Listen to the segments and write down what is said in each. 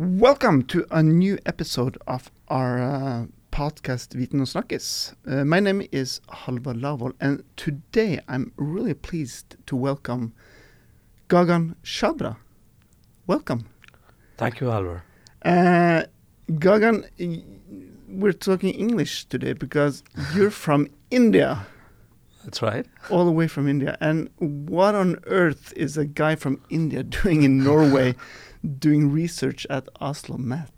Welcome to a new episode of our uh, podcast Viten og snakkes. Uh, my name is Halvard Lavol, and today I'm really pleased to welcome Gagan Chhabra. Welcome. Thank you, Halvard. Uh, Gagan, we're talking English today because you're from India, That's right. all the way from India. And what on earth is a guy from India doing in Norway doing research at Oslo Met?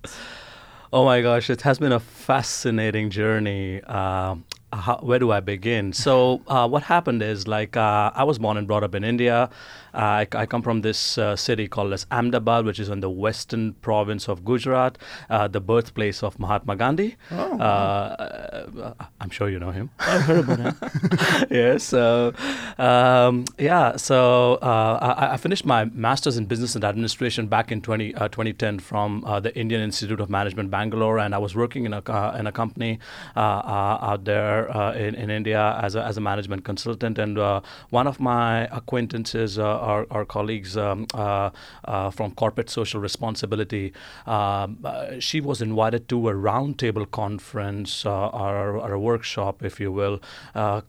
Oh my gosh, it has been a fascinating journey. Uh, how, where do I begin? So, uh, what happened is like uh, I was born and brought up in India. I, I come from this uh, city called as Ahmedabad, which is in the western province of Gujarat, uh, the birthplace of Mahatma Gandhi. Oh, Uh, I'm sure you know him. I've heard about it. yes. So, um, yeah. So uh, I, I finished my master's in business and administration back in 20, uh, 2010 from uh, the Indian Institute of Management, Bangalore, and I was working in a uh, in a company uh, uh, out there uh, in, in India as a, as a management consultant. And uh, one of my acquaintances, uh, our, our colleagues um, uh, uh, from corporate social responsibility, um, uh, she was invited to a roundtable conference or, or a workshop, if you will, uh,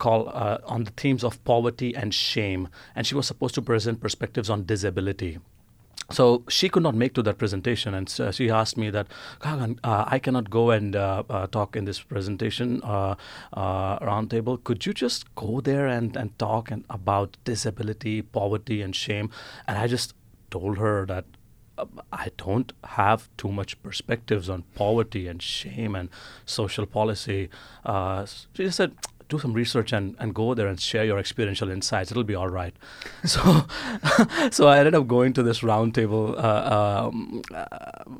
on the themes of poverty and shame. And she was supposed to present perspectives on disability. So she could not make to that presentation, and so she asked me that, Gagan, uh, I cannot go and uh, uh, talk in this presentation uh, uh, roundtable. Could you just go there and, and talk and about disability, poverty, and shame? And I just told her that uh, I don't have too much perspectives on poverty and shame and social policy. Uh, she said, do some research and, and go there and share your experiential insights. It'll be all right. So, so I ended up going to this roundtable uh, um, uh,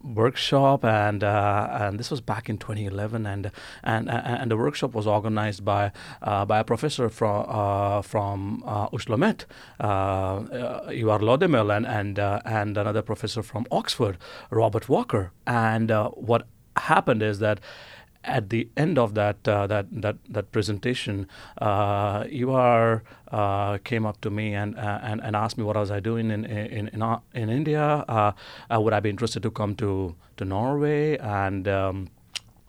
workshop, and uh, and this was back in 2011, and and and the workshop was organized by uh, by a professor from uh, from uh, Oslo uh, uh, Ivar Lodemel, and and uh, and another professor from Oxford, Robert Walker. And uh, what happened is that at the end of that uh, that that that presentation, uh, are uh, came up to me and, uh, and and asked me what was I doing in in in, uh, in India. Uh, uh, would I be interested to come to to Norway? And um,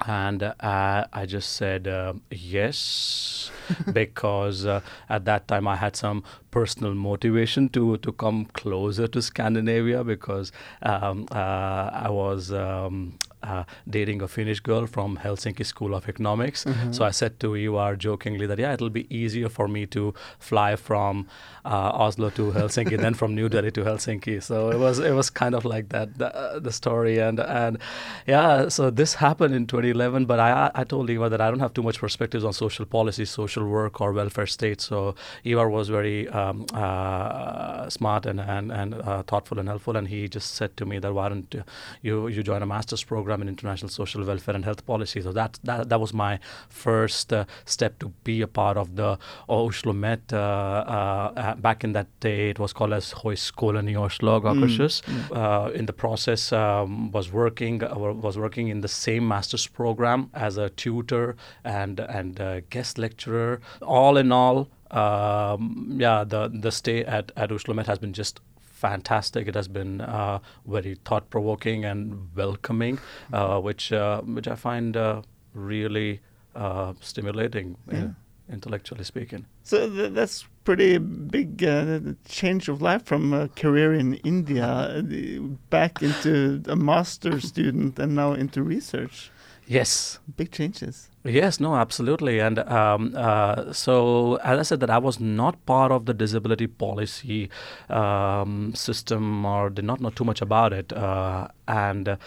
and uh, I just said uh, yes because uh, at that time I had some personal motivation to to come closer to Scandinavia because um, uh, I was um, uh, dating a Finnish girl from Helsinki School of Economics. So I said to Ivar jokingly that yeah, it'll be easier for me to fly from uh, Oslo to Helsinki than from New Delhi to Helsinki. So it was it was kind of like that the, uh, the story and and yeah. So this happened in 2011, but I I told Ivar that I don't have too much perspectives on social policy, social work, or welfare state. So Ivar was very um, uh, smart and and and uh, thoughtful and helpful, and he just said to me that why don't you you join a master's program in international social welfare and health policy. So that that, that was my first uh, step to be a part of the Oslo Met. Uh, uh, back in that day, it was called as Høgskolen i Oslo, Akershus. Uh, in the process, um, was working uh, was working in the same master's program as a tutor and and uh, guest lecturer. All in all, um, yeah, the the stay at at Oslo Met has been just fantastic. It has been uh, very thought provoking and welcoming, uh, which uh, which I find uh, really uh, stimulating, Yeah. intellectually speaking. So th- that's pretty big uh, change of life from a career in India back into a master's student and now into research. Yes, Big changes. Yes, no, absolutely. And um, uh, so, as I said, that I was not part of the disability policy um, system or did not know too much about it. Uh, and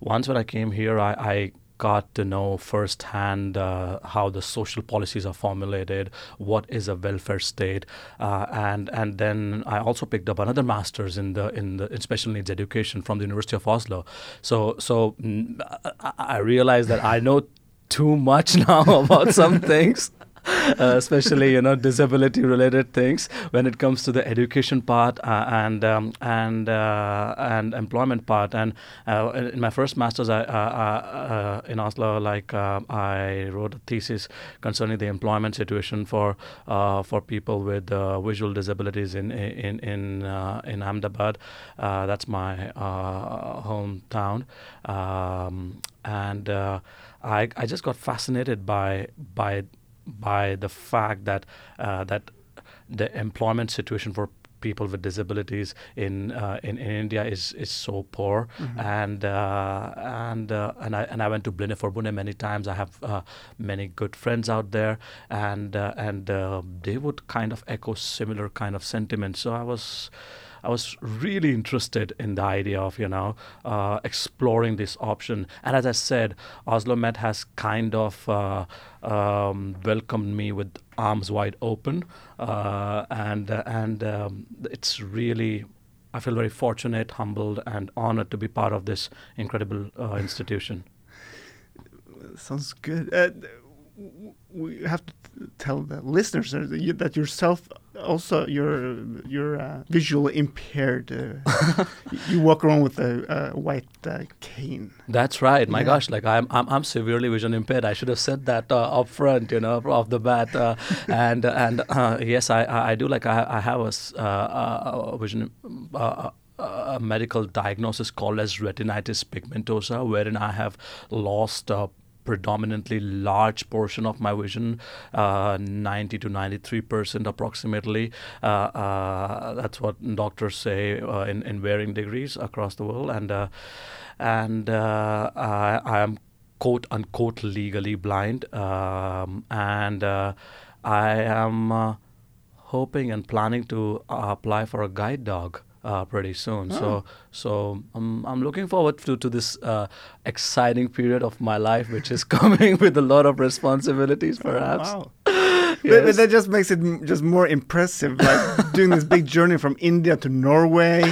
once when I came here, I, I got to know firsthand uh, how the social policies are formulated, what is a welfare state, uh, and and then I also picked up another master's in the in the in special needs education from the University of Oslo. So so mm, I realized that I know too much now about some things. uh, especially you know disability related things when it comes to the education part uh, and um, and uh, and employment part and uh, in my first masters I, uh, in Oslo like I wrote a thesis concerning the employment situation for for people with visual disabilities in in in in Ahmedabad that's my hometown um, and I, I just got fascinated by by by the fact that uh, that the employment situation for people with disabilities in uh, in, in India is is so poor, mm-hmm. and uh, and uh, and I and I went to Forbundet many times. I have uh, many good friends out there, and uh, and uh, they would kind of echo similar kind of sentiments. So I was. I was really interested in the idea of you know uh, exploring this option. And as I said, Oslo Met has kind of uh, um, welcomed me with arms wide open, uh, and uh, and um, it's really. I feel very fortunate, humbled, and honored to be part of this incredible uh, institution. Sounds good uh, we have to tell the listeners that yourself also you're you're uh, visually impaired. Uh, you walk around with a, a white uh, cane. That's right. My yeah. gosh, like I'm, I'm I'm severely vision impaired. I should have said that uh, up front, you know, off the bat. Uh, and and uh, yes, I I do like I I have a, a vision. a medical diagnosis called as retinitis pigmentosa, wherein I have lost predominantly large portion of my vision, uh, 90 to 93 percent approximately. Uh, uh, that's what doctors say uh, in, in varying degrees across the world, and and I, I, am quote unquote legally blind, um, and I am hoping and planning to apply for a guide dog uh, pretty soon. Oh. So so I'm I'm looking forward to to this uh, exciting period of my life, which is coming with a lot of responsibilities, oh, perhaps. Oh, wow. yes. but, that just makes it just more impressive, like doing this big journey from India to Norway,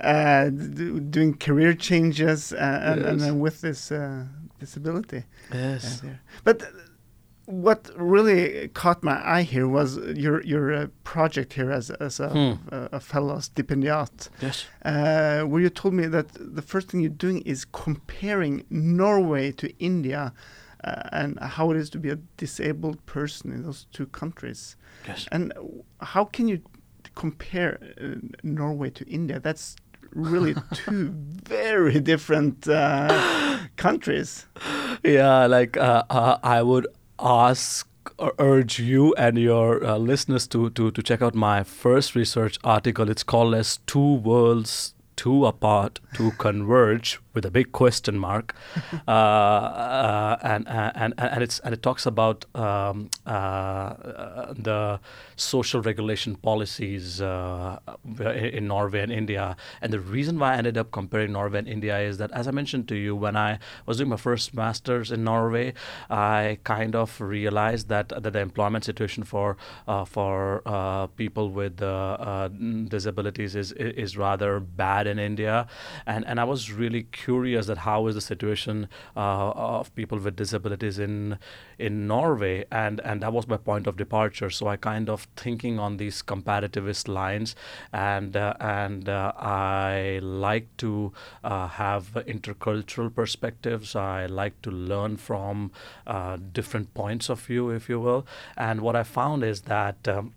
uh, doing career changes, uh, and, yes. and, then with this uh, disability. Yes. but what really caught my eye here was your your uh, project here as as a, hmm. a, a fellow stipendiat. Yes. Uh, where you told me that the first thing you're doing is comparing Norway to India, uh, and how it is to be a disabled person in those two countries. Yes. And how can you compare uh, Norway to India? That's really two very different uh, countries. Yeah, like uh, I would ask or urge you and your uh, listeners to, to to check out my first research article. It's called as Two Worlds Two Apart to Converge with a big question mark, uh, uh, and, and and it's and it talks about um, uh, the social regulation policies uh, in Norway and India. And the reason why I ended up comparing Norway and India is that, as I mentioned to you, when I was doing my first masters in Norway, I kind of realized that that the employment situation for uh, for uh, people with disabilities is is rather bad in India, and and I was really curious that how is the situation uh, of people with disabilities in in Norway, and and that was my point of departure. So I kind of thinking on these comparativist lines, and uh, and uh, I like to uh, have intercultural perspectives. I like to learn from uh, different points of view, if you will. And what I found is that. Um,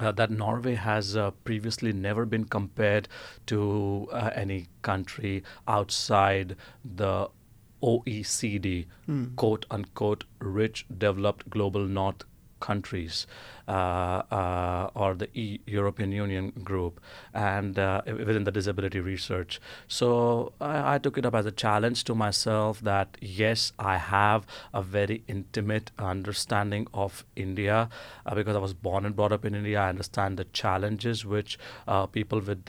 uh, that Norway has uh, previously never been compared to uh, any country outside the OECD, mm. quote unquote, rich, developed global north countries. Uh, uh, or the e- European Union group and uh, within the disability research. So I, I, took it up as a challenge to myself that yes, I have a very intimate understanding of India because I was born and brought up in India. I understand the challenges which people with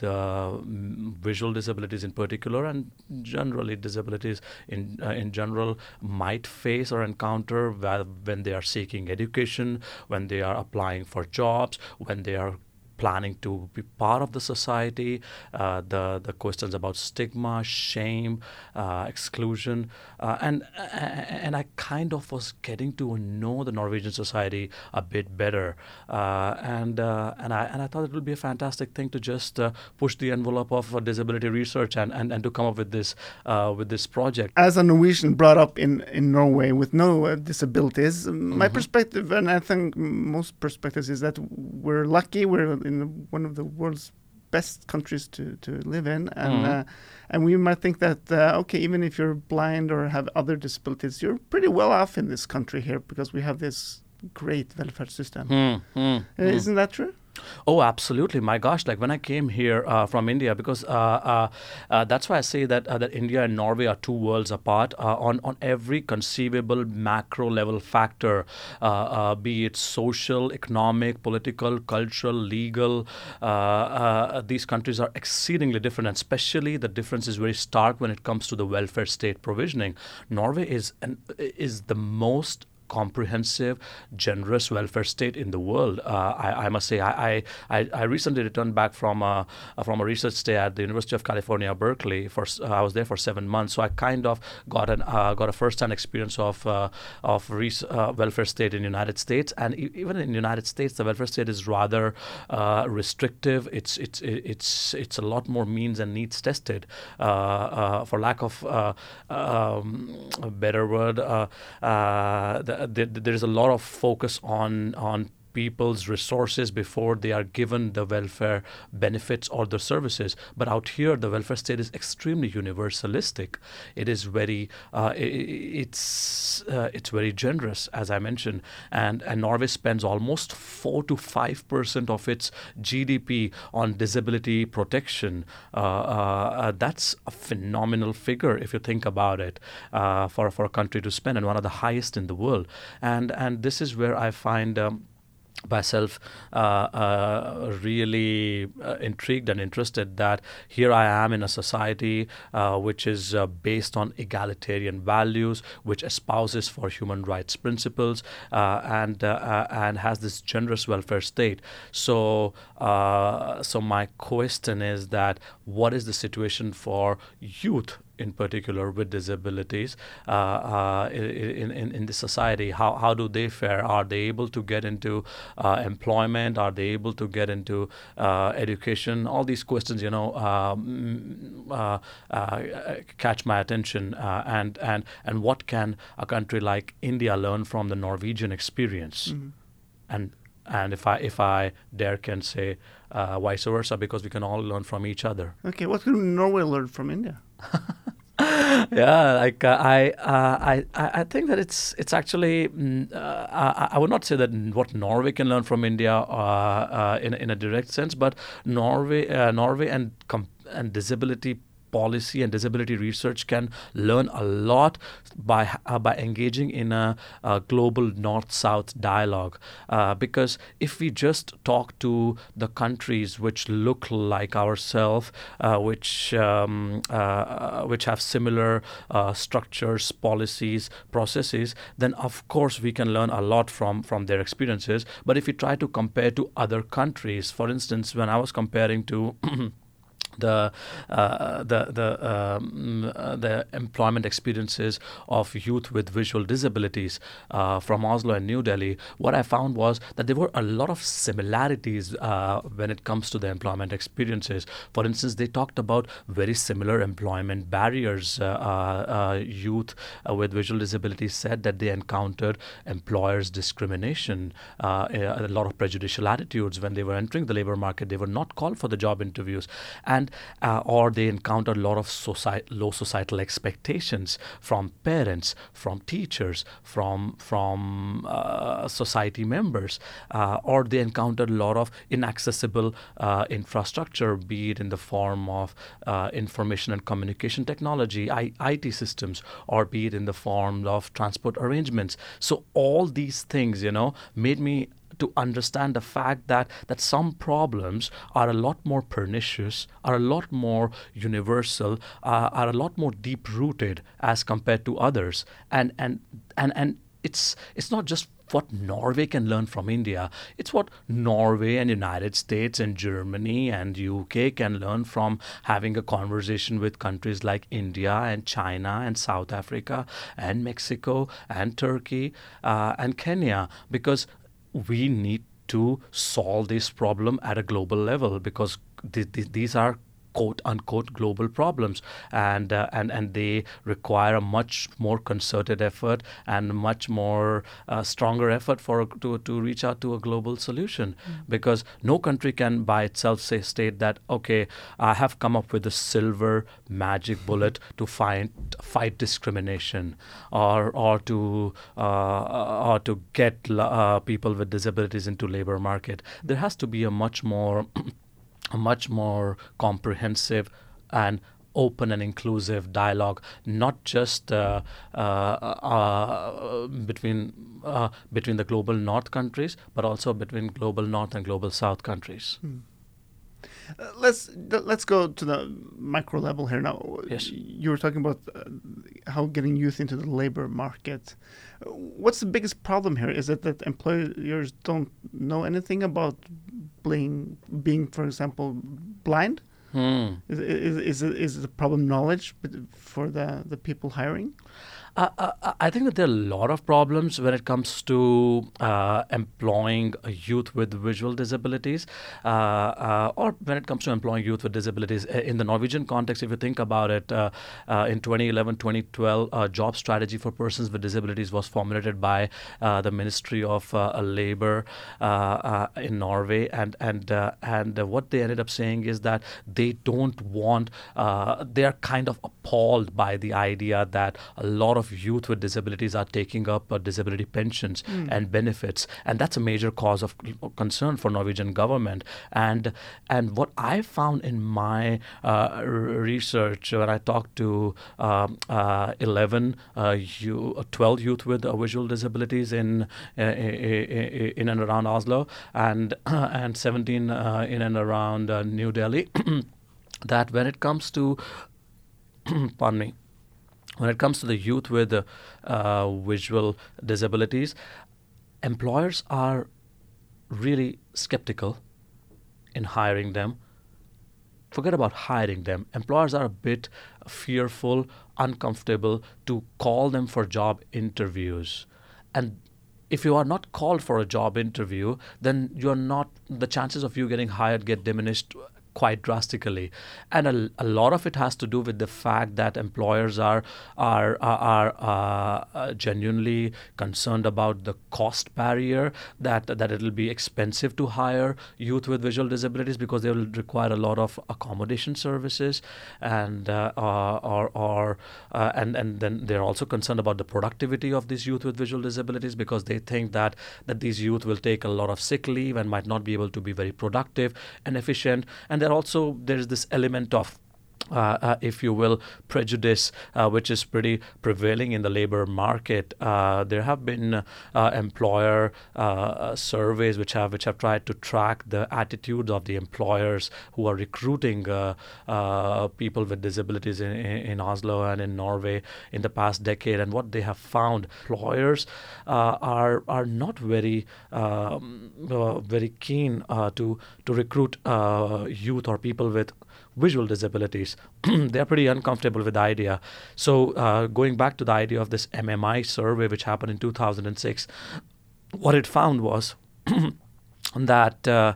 visual disabilities in particular and generally disabilities in in general might face or encounter when they are seeking education, when they are applying for jobs, when they are planning to be part of the society, uh, the the questions about stigma, shame, uh, exclusion, uh, and and I kind of was getting to know the Norwegian society a bit better, uh, and uh, and I and I thought it would be a fantastic thing to just uh, push the envelope of disability research and, and, and to come up with this with this project. As a Norwegian brought up in in Norway with no disabilities, my perspective, and I think most perspectives, is that we're lucky. We're in one of the world's best countries to, to live in, and mm. uh, and we might think that uh, okay, even if you're blind or have other disabilities, you're pretty well off in this country here because we have this great welfare system. Mm, mm, isn't that true? Oh, absolutely. My gosh, like when I came here uh, from India, because uh, uh, uh that's why I say that uh, that India and Norway are two worlds apart uh, on on every conceivable macro level factor, be it social, economic, political, cultural, legal. these countries are exceedingly different, and especially the difference is very stark when it comes to the welfare state provisioning. Norway is an, is the most comprehensive, generous welfare state in the world. Uh, I, I, must say, I, I, I recently returned back from a, from a research stay at the University of California, Berkeley. For uh, I was there for seven months, so I kind of got an uh, got a first-hand experience of uh, of uh, welfare state in the United States, and e- even in the United States, the welfare state is rather uh, restrictive. It's it's it's it's a lot more means and needs tested, for lack of um, a better word. The, there is a lot of focus on on people's resources before they are given the welfare benefits or the services. But out here, the welfare state is extremely universalistic. It is very, uh, it's uh, it's very generous, as I mentioned, and and Norway spends almost four to five percent of its GDP on disability protection. Uh, uh, that's a phenomenal figure if you think about it uh, for for a country to spend, and one of the highest in the world. And and this is where I find. Um, myself uh, uh, really uh, intrigued and interested that here I am in a society uh, which is uh, based on egalitarian values, which espouses for human rights principles, uh, and and has this generous welfare state. So so my question is that what is the situation for youth in particular with disabilities uh, uh, in, in, in the society how, how do they fare? Are they able to get into uh, employment? Are they able to get into uh, education? All these questions you know um, uh, uh, catch my attention and and and what can a country like India learn from the Norwegian experience? Mm-hmm. and and if I if I dare can say vice versa because we can all learn from each other. Okay what can Norway learn from India yeah, like uh, I, uh, I, I think that it's it's actually mm, uh, I, I, would not say that what Norway can learn from India uh, uh, in in a direct sense, but Norway, uh, Norway and and disability policy and disability research can learn a lot by uh, by engaging in a, a global north-south dialogue. Uh, because if we just talk to the countries which look like ourselves, uh, which um, uh, which have similar uh, structures, policies, processes, then of course we can learn a lot from from their experiences. But if we try to compare to other countries, for instance, when I was comparing to the uh, the the um, uh, the employment experiences of youth with visual disabilities uh, from Oslo and New Delhi, what I found was that there were a lot of similarities uh, when it comes to the employment experiences. For instance, they talked about very similar employment barriers. Uh, uh, youth with visual disabilities said that they encountered employers' discrimination, a lot of prejudicial attitudes when they were entering the labor market. They were not called for the job interviews, and and uh, or they encounter a lot of low societal expectations from parents, from teachers, from from uh, society members, uh, or they encounter a lot of inaccessible uh, infrastructure, be it in the form of uh, information and communication technology, I- IT systems, or be it in the form of transport arrangements. So all these things, you know, made me to understand the fact that that some problems are a lot more pernicious, are a lot more universal, uh, are a lot more deep rooted as compared to others, and and and and it's it's not just what Norway can learn from India. It's what Norway and United States and Germany and UK can learn from having a conversation with countries like India and China and South Africa and Mexico and Turkey uh, and Kenya because we need to solve this problem at a global level because th- th- these are quote unquote global problems. And uh, and and they require a much more concerted effort and much more uh, stronger effort for to to reach out to a global solution. Mm. because no country can by itself say state that okay I have come up with a silver magic bullet to find fight discrimination or or to uh, or to get uh, people with disabilities into labor market. There has to be a much more a much more comprehensive and open and inclusive dialogue, not just uh, uh, uh, between uh, between the global North countries, but also between global North and global South countries. Hmm. Uh, let's let's go to the micro level here now. Yes. You were talking about uh, how getting youth into the labor market. What's the biggest problem here? Is it that employers don't know anything about being, being for example, blind? Hmm. Is, is, is, is the problem knowledge for the, the people hiring? Uh, uh, I think that there are a lot of problems when it comes to uh, employing youth with visual disabilities, uh, uh, or when it comes to employing youth with disabilities. In the Norwegian context, if you think about it, in 2011 2012, a job strategy for persons with disabilities was formulated by the Ministry of Labor in Norway, and and and what they ended up saying is that they don't want, they are kind of appalled by the idea that a lot of of youth with disabilities are taking up uh, disability pensions mm. and benefits, and that's a major cause of concern for Norwegian government. And and what I found in my uh, research when I talked to um, uh, 11, uh, you, 12 youth with visual disabilities in in and around Oslo, and and 17 in and around New Delhi, that when it comes to pardon me when it comes to the youth with uh, visual disabilities, employers are really skeptical in hiring them. Forget about hiring them. Employers are a bit fearful, uncomfortable to call them for job interviews. And if you are not called for a job interview, then you're not the chances of you getting hired get diminished quite drastically, and a, a, lot of it has to do with the fact that employers are are are, are uh, genuinely concerned about the cost barrier that that it'll be expensive to hire youth with visual disabilities because they will require a lot of accommodation services, and uh, uh or or uh, and and then they're also concerned about the productivity of these youth with visual disabilities because they think that that these youth will take a lot of sick leave and might not be able to be very productive and efficient. And there also there's this element of uh, uh, if you will, prejudice, uh, which is pretty prevailing in the labor market. Uh, there have been uh, employer uh, surveys which have which have tried to track the attitudes of the employers who are recruiting people with disabilities in, in, Oslo and in Norway in the past decade. And what they have found, employers are are not very um, very keen to to recruit youth or people with visual disabilities. they're pretty uncomfortable with the idea. So, uh, going back to the idea of this MMI survey, which happened in 2006, what it found was that uh,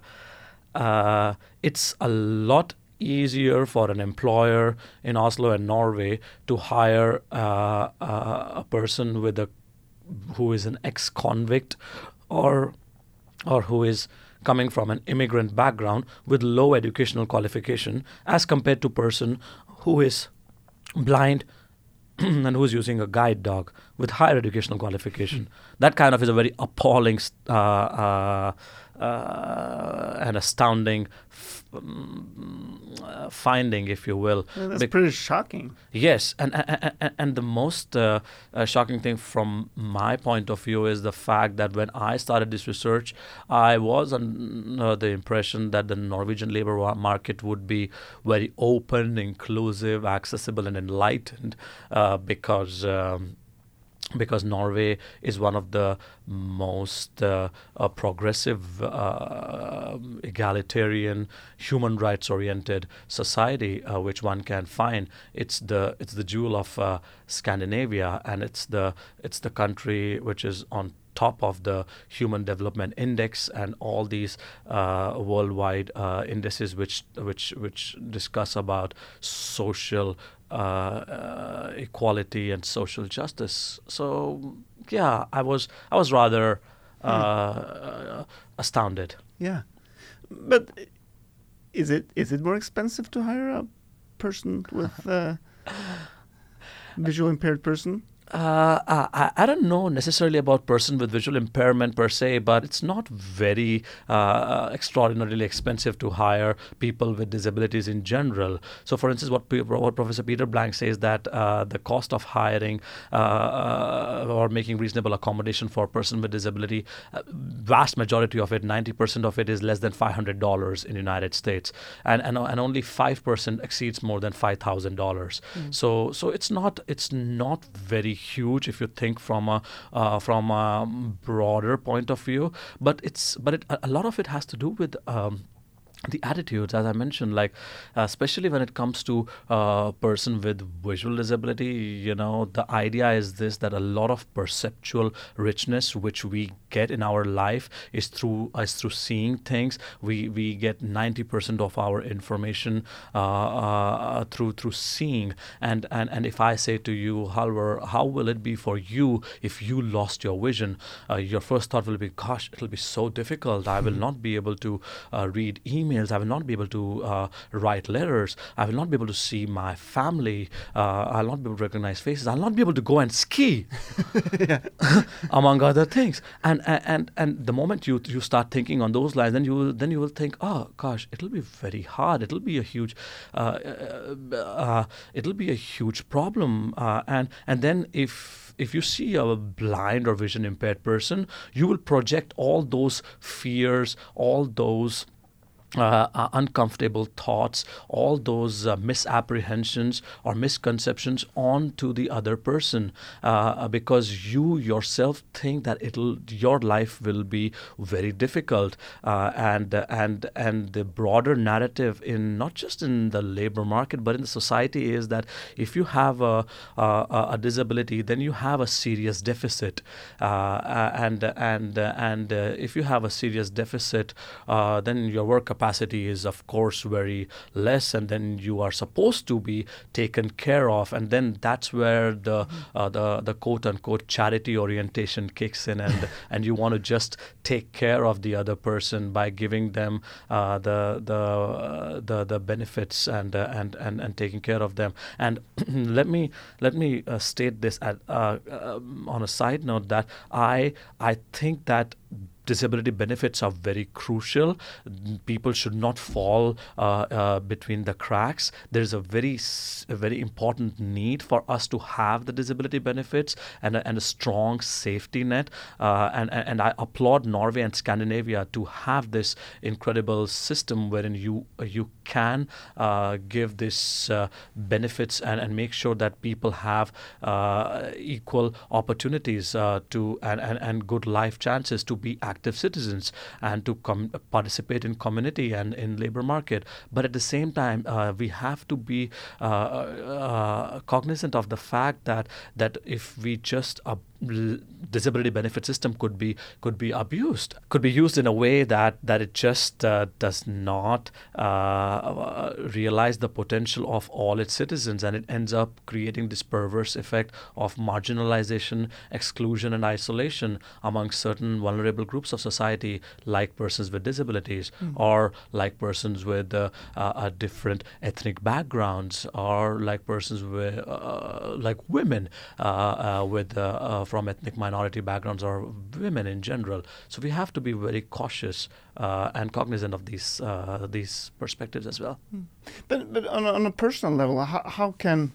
uh, it's a lot easier for an employer in Oslo and Norway to hire uh, uh, a person with a who is an ex-convict or or who is coming from an immigrant background with low educational qualification as compared to person who is blind and who's using a guide dog with higher educational qualification. That kind of is a very appalling uh, uh, uh, and astounding f- um, uh, finding, if you will. That's Be- pretty shocking. Yes, and and, and the most uh, uh, shocking thing from my point of view is the fact that when I started this research, I was under the impression that the Norwegian labor market would be very open, inclusive, accessible, and enlightened, uh, because. Um, because Norway is one of the most uh, uh, progressive, uh, egalitarian, human rights oriented society uh, which one can find. It's the it's the jewel of uh, Scandinavia, and it's the it's the country which is on top of the Human Development Index and all these uh, worldwide indices which which which discuss about social uh, uh, equality and social justice. So yeah, I was I was rather uh, astounded. Yeah, but is it is it more expensive to hire a person with uh, visual impaired person? Uh, I, I don't know necessarily about person with visual impairment per se, but it's not very uh, extraordinarily expensive to hire people with disabilities in general. So, for instance, what, what Professor Peter Blanck says that uh, the cost of hiring uh, uh, or making reasonable accommodation for a person with disability, uh, vast majority of it, 90% of it, is less than $500 in the United States, and and, and only 5% exceeds more than $5,000. Mm. So, so it's not it's not very huge if you think from a uh, from a broader point of view. But it's but it, a lot of it has to do with um, the attitudes as i mentioned like uh, especially when it comes to a uh, person with visual disability you know the idea is this that a lot of perceptual richness which we get in our life is through is through seeing things. We we get 90% of our information uh, uh, through through seeing. And and and if i say to you Halvor how will it be for you if you lost your vision? Uh, your first thought will be gosh it'll be so difficult. I will not be able to uh, read emails emails. I will not be able to uh, write letters. I will not be able to see my family. Uh, I'll not be able to recognize faces. I'll not be able to go and ski, among other things. And and and the moment you you start thinking on those lines, then you will then you will think, oh gosh, it'll be very hard. It'll be a huge, uh, uh, uh it'll be a huge problem. Uh, and and then if if you see a blind or vision impaired person, you will project all those fears, all those uh, uh, uncomfortable thoughts, all those uh, misapprehensions or misconceptions onto the other person uh, because you yourself think that it'll your life will be very difficult uh, and and and the broader narrative in not just in the labor market but in the society is that if you have a a, a disability then you have a serious deficit uh, and and and if you have a serious deficit then your work capacity is of course very less and then you are supposed to be taken care of. And then that's where the uh, the the quote unquote charity orientation kicks in and and you want to just take care of the other person by giving them uh, the the uh, the the benefits and uh, and and and taking care of them. And let me let me uh, state this at, uh, on a side note that I I think that disability benefits are very crucial. People should not fall uh, uh, between the cracks. There's a very, a very important need for us to have the disability benefits and a, and a strong safety net. Uh, and, and I applaud Norway and Scandinavia to have this incredible system wherein you you can uh, give this uh, benefits and, and make sure that people have uh, equal opportunities to and, and, and good life chances to be active active citizens and to com- participate in community and in labor market. But at the same time, uh, we have to be uh, uh, cognizant of the fact that that if we just disability benefit system could be could be abused could be used in a way that that it just uh, does not uh, realize the potential of all its citizens and it ends up creating this perverse effect of marginalization exclusion and isolation among certain vulnerable groups of society like persons with disabilities mm. or like persons with uh, uh, different ethnic backgrounds or like persons with uh, like women uh, with from ethnic minority backgrounds or women in general. So we have to be very cautious uh, and cognizant of these uh, these perspectives as well. Hmm. But but on a, on a personal level, how, how can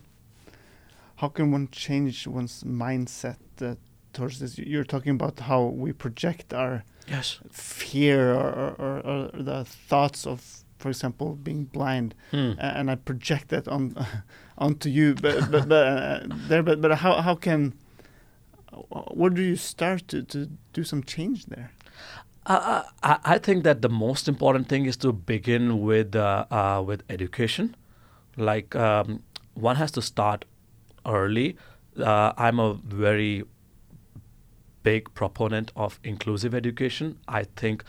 how can one change one's mindset uh, towards this? You're talking about how we project our yes fear or, or, or the thoughts of for example, being blind, hmm. and I project that on onto you. But but, but uh, there, but but how how can where do you start to, to do some change there? Uh, I, I think that the most important thing is to begin with uh, uh, with education. Like um, one has to start early. Uh, I'm a very big proponent of inclusive education. I think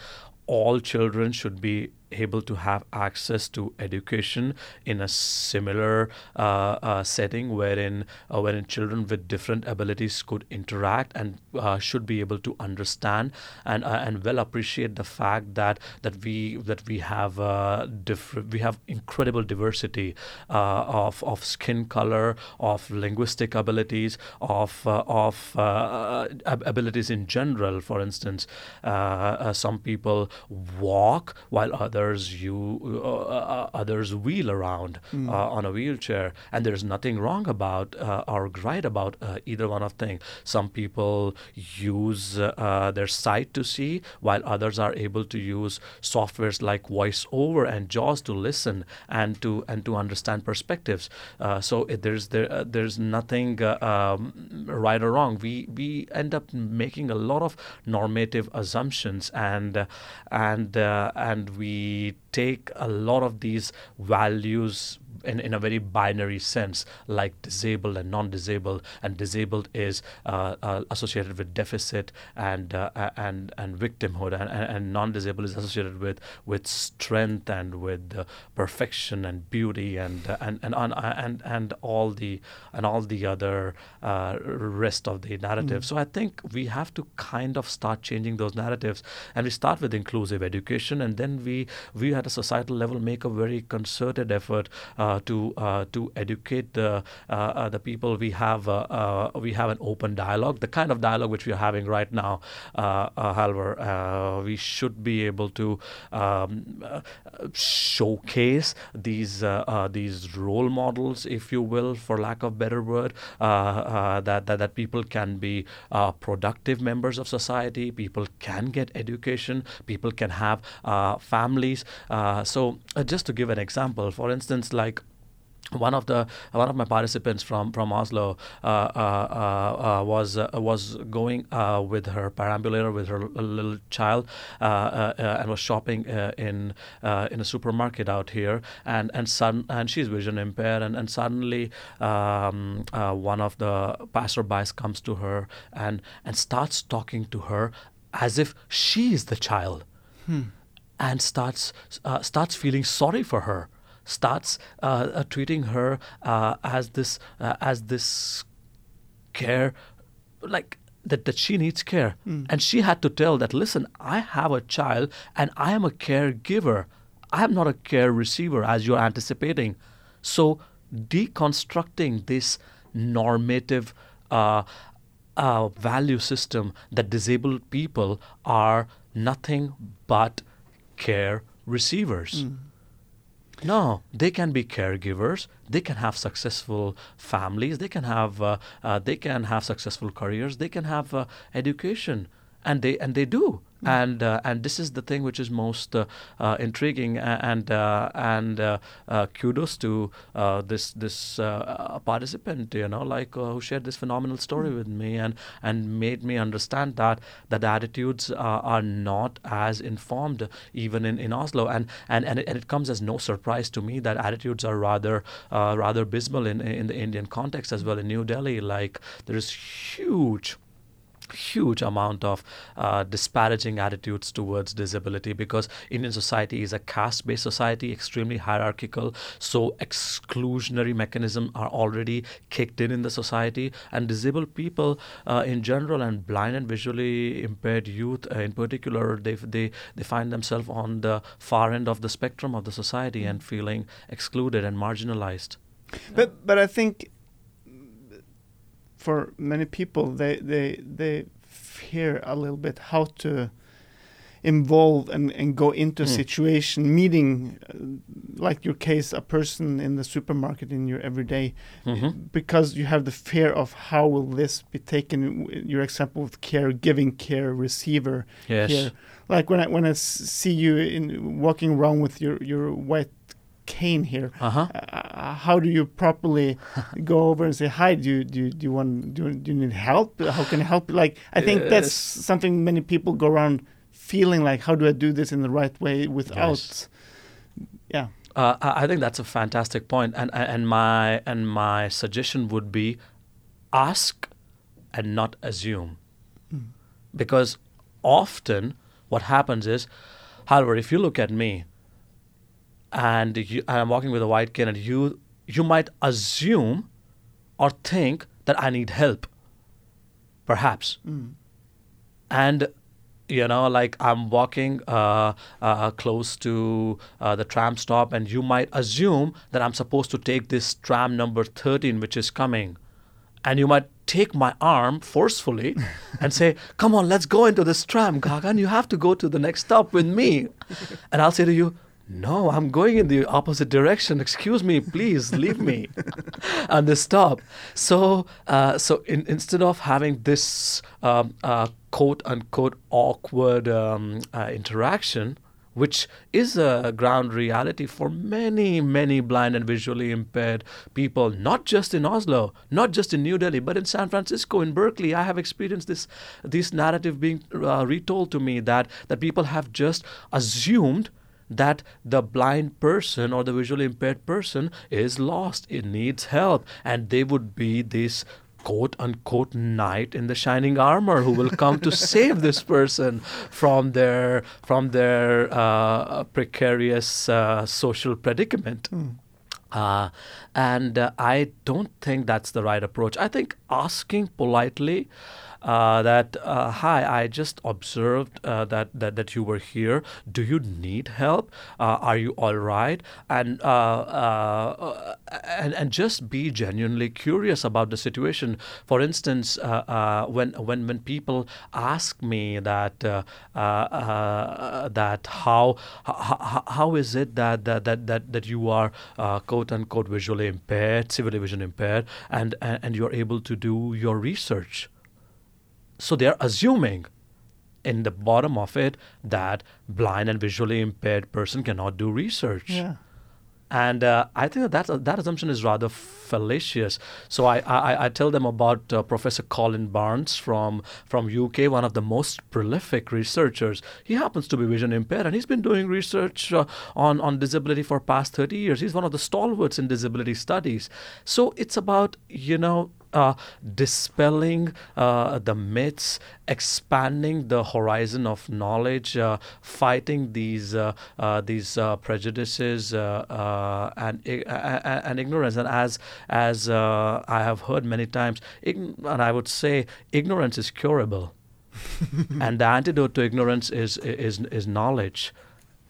all children should be able to have access to education in a similar uh, uh, setting wherein uh, wherein children with different abilities could interact and uh, should be able to understand and uh, and well appreciate the fact that that we that we have uh, different we have incredible diversity of of skin color of linguistic abilities of of abilities in general. For instance some people walk while others others you uh, uh, others wheel around mm. on a wheelchair, and there's nothing wrong about or right about either one of things. Some people use their sight to see, while others are able to use softwares like VoiceOver and JAWS to listen and to and to understand perspectives. so it, there's there there's nothing um, right or wrong. We we end up making a lot of normative assumptions and and uh, and we take a lot of these values in, in a very binary sense, like disabled and non-disabled, and disabled is uh, uh, associated with deficit and uh, and and victimhood, and, and non-disabled is associated with with strength and with uh, perfection and beauty and uh, and and, and and all the and all the other uh, rest of the narrative. Mm. So I think we have to kind of start changing those narratives, and we start with inclusive education, and then we we at a societal level make a very concerted effort. Uh, uh, Uh, to uh, to educate the uh, uh the people. We have uh, we have an open dialogue, the kind of dialogue which we are having right now, Halvar. we should be able to um, showcase these these role models, if you will, for lack of better word, that, that that people can be productive members of society. People can get education. People can have families. so, just to give an example, for instance, like one of the one of my participants from from Oslo uh, uh, uh, uh was uh, was going uh, with her perambulator with her little child and was shopping in in a supermarket out here. And and sudden and she's vision impaired and and suddenly um, one of the passerbys comes to her and and starts talking to her as if she is the child. Hmm. and starts starts feeling sorry for her starts uh, uh, treating her uh, as this as this care, like that, that she needs care. Mm. And she had to tell that, listen, I have a child and I am a caregiver. I am not a care receiver as you're anticipating. So deconstructing this normative uh, uh, value system that disabled people are nothing but care receivers. Mm. No, they can be caregivers. They can have successful families. They can have uh, uh, they can have successful careers. They can have uh, education, and they and they do. And uh, and this is the thing which is most uh, uh, intriguing and and kudos to this this participant you know like who shared this phenomenal story mm. with me and and made me understand that that attitudes are not as informed even in, in Oslo and and and it, and it comes as no surprise to me that attitudes are rather rather abysmal in in the Indian context as well in New Delhi like there is huge huge amount of uh, disparaging attitudes towards disability because Indian society is a caste-based society, extremely hierarchical. So exclusionary mechanisms are already kicked in in the society, and disabled people uh, in general, and blind and visually impaired youth uh, in particular, they they they find themselves on the far end of the spectrum of the society and feeling excluded and marginalized. But but I think for many people they they they fear a little bit how to involve and, and go into a mm. situation meeting uh, like your case a person in the supermarket in your everyday mm-hmm. because you have the fear of how will this be taken your example with care giving care receiver yes. here like when i when i see you in walking around with your your white cane here. Uh-huh. Uh, how do you properly go over and say hi? Do you do you, do you want do you, do you need help? How can I help? Like I think that's something many people go around feeling like, how do I do this in the right way without? Yes. Yeah. Uh, I I think that's a fantastic point, and and my and my suggestion would be, ask, and not assume, because often what happens is, however, if you look at me, and you, I'm walking with a white cane, and you you might assume, or think that I need help. Perhaps, and you know like i'm walking uh, uh, close to uh, the tram stop and you might assume that i'm supposed to take this tram number 13 which is coming. And you might take my arm forcefully and say come on let's go into this tram gagan. You have to go to the next stop with me. And i'll say to you no, I'm going in the opposite direction. Excuse me, please leave me and they stop. So, uh, so in, instead of having this um, uh, quote unquote awkward um, uh, interaction, which is a ground reality for many, many blind and visually impaired people, not just in Oslo, not just in New Delhi, but in San Francisco, in Berkeley. I have experienced this, this narrative being uh, retold to me that, that people have just assumed that the blind person or the visually impaired person is lost, it needs help, and they would be this quote unquote knight in the shining armor who will come to save this person from their from their uh, precarious uh, social predicament. Uh, and uh, I don't think that's the right approach. I think asking politely uh, that, uh, hi, I just observed uh, that, that, that you were here. Do you need help? Uh, are you all right? And, uh, and, and just be genuinely curious about the situation. For instance, when, when, when people ask me that, that how, how, how is it that, that, that, that, you are quote unquote visually impaired, civilly vision impaired, and, and, and you're able to do your research? So they're assuming in the bottom of it that blind and visually impaired person cannot do research. Yeah. And uh, I think that that, that assumption is rather fallacious. So I, I, I tell them about uh, Professor Colin Barnes from, from UK, one of the most prolific researchers. He happens to be vision impaired and he's been doing research uh, on, on disability for past 30 years. He's one of the stalwarts in disability studies. So it's about, you know, uh, dispelling uh, the myths, expanding the horizon of knowledge, uh, fighting these uh, uh, these uh, prejudices uh, uh, and i- a- a- and ignorance. And as as uh, I have heard many times, ign- and I would say, ignorance is curable, and the antidote to ignorance is is is knowledge,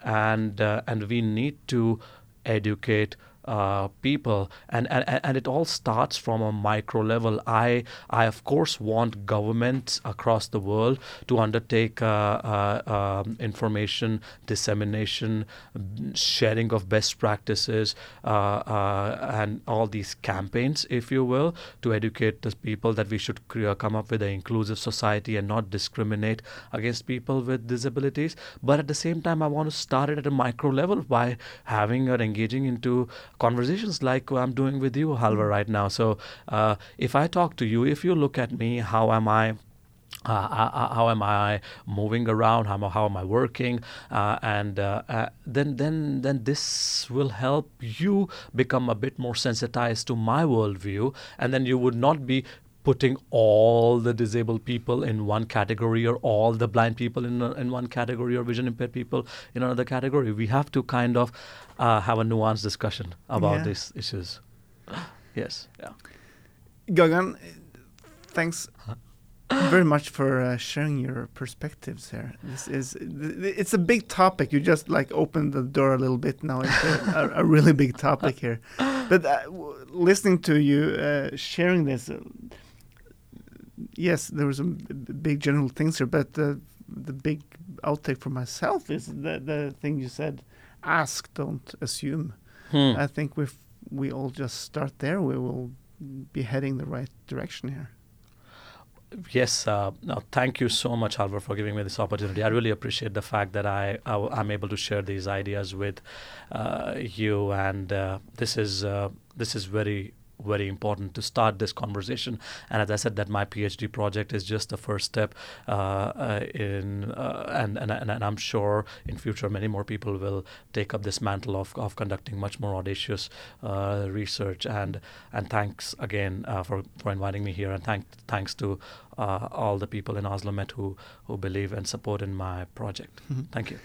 and uh, and we need to educate uh, people. And, and and it all starts from a micro level. I i of course want governments across the world to undertake uh, uh, um, information dissemination sharing of best practices uh, uh, and all these campaigns if you will to educate the people that we should come up with an inclusive society and not discriminate against people with disabilities. But at the same time i want to start it at a micro level by having or engaging into conversations like I'm doing with you, Halvar, right now. So uh, if I talk to you, if you look at me, how am I? Uh, uh, how am I moving around? How, am I- how am I working? Uh, and uh, uh, then, then, then this will help you become a bit more sensitized to my worldview, and then you would not be putting all the disabled people in one category or all the blind people in, in one category or vision impaired people in another category. We have to kind of uh, have a nuanced discussion about Yeah. these issues. yes, yeah. Gagan, thanks very much for uh, sharing your perspectives here. This is it's a big topic. You just like opened the door a little bit now. It's a, a, a really big topic here. But uh, w- listening to you uh, sharing this, uh, yes, there was some big general things here, but uh, the big outtake for myself is the the thing you said: ask, don't assume. Hmm. I think we we all just start there. We will be heading the right direction here. yes, uh, no, thank you so much, Halvor, for giving me this opportunity. I really appreciate the fact that I, I am able to share these ideas with uh, you, and uh, this is uh, this is very very important to start this conversation. And as I said, that my PhD project is just the first step uh, uh, in, uh, and, and, and I'm sure in future many more people will take up this mantle of, of conducting much more audacious uh, research. And and thanks again uh, for, for inviting me here, and thank, thanks to uh, all the people in OsloMet who, who believe and support in my project. Mm-hmm. Thank you.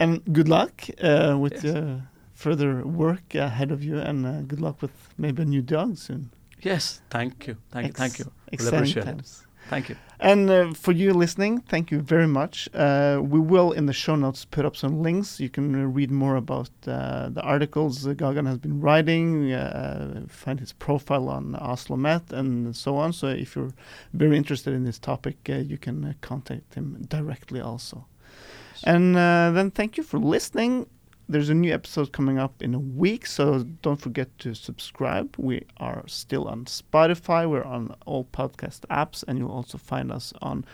And good luck with yes further work ahead of you, and uh, good luck with maybe a new dog soon. Yes, thank you, thank you, thank you. Really appreciate times. it. Thank you. And uh, for you listening, thank you very much. Uh, we will in the show notes put up some links. You can read more about uh, the articles Gagan has been writing, uh, find his profile on OsloMet, and so on. So if you're very interested in this topic, uh, you can contact him directly also. And then thank you for listening there's a new episode coming up in a week, so don't forget to subscribe. We are still on Spotify, we're on all podcast apps, and you'll also find us on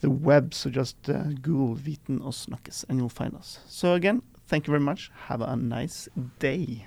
the web. So just uh, Google Viten og Snakkes, and you'll find us. So again, thank you very much. Have a nice day.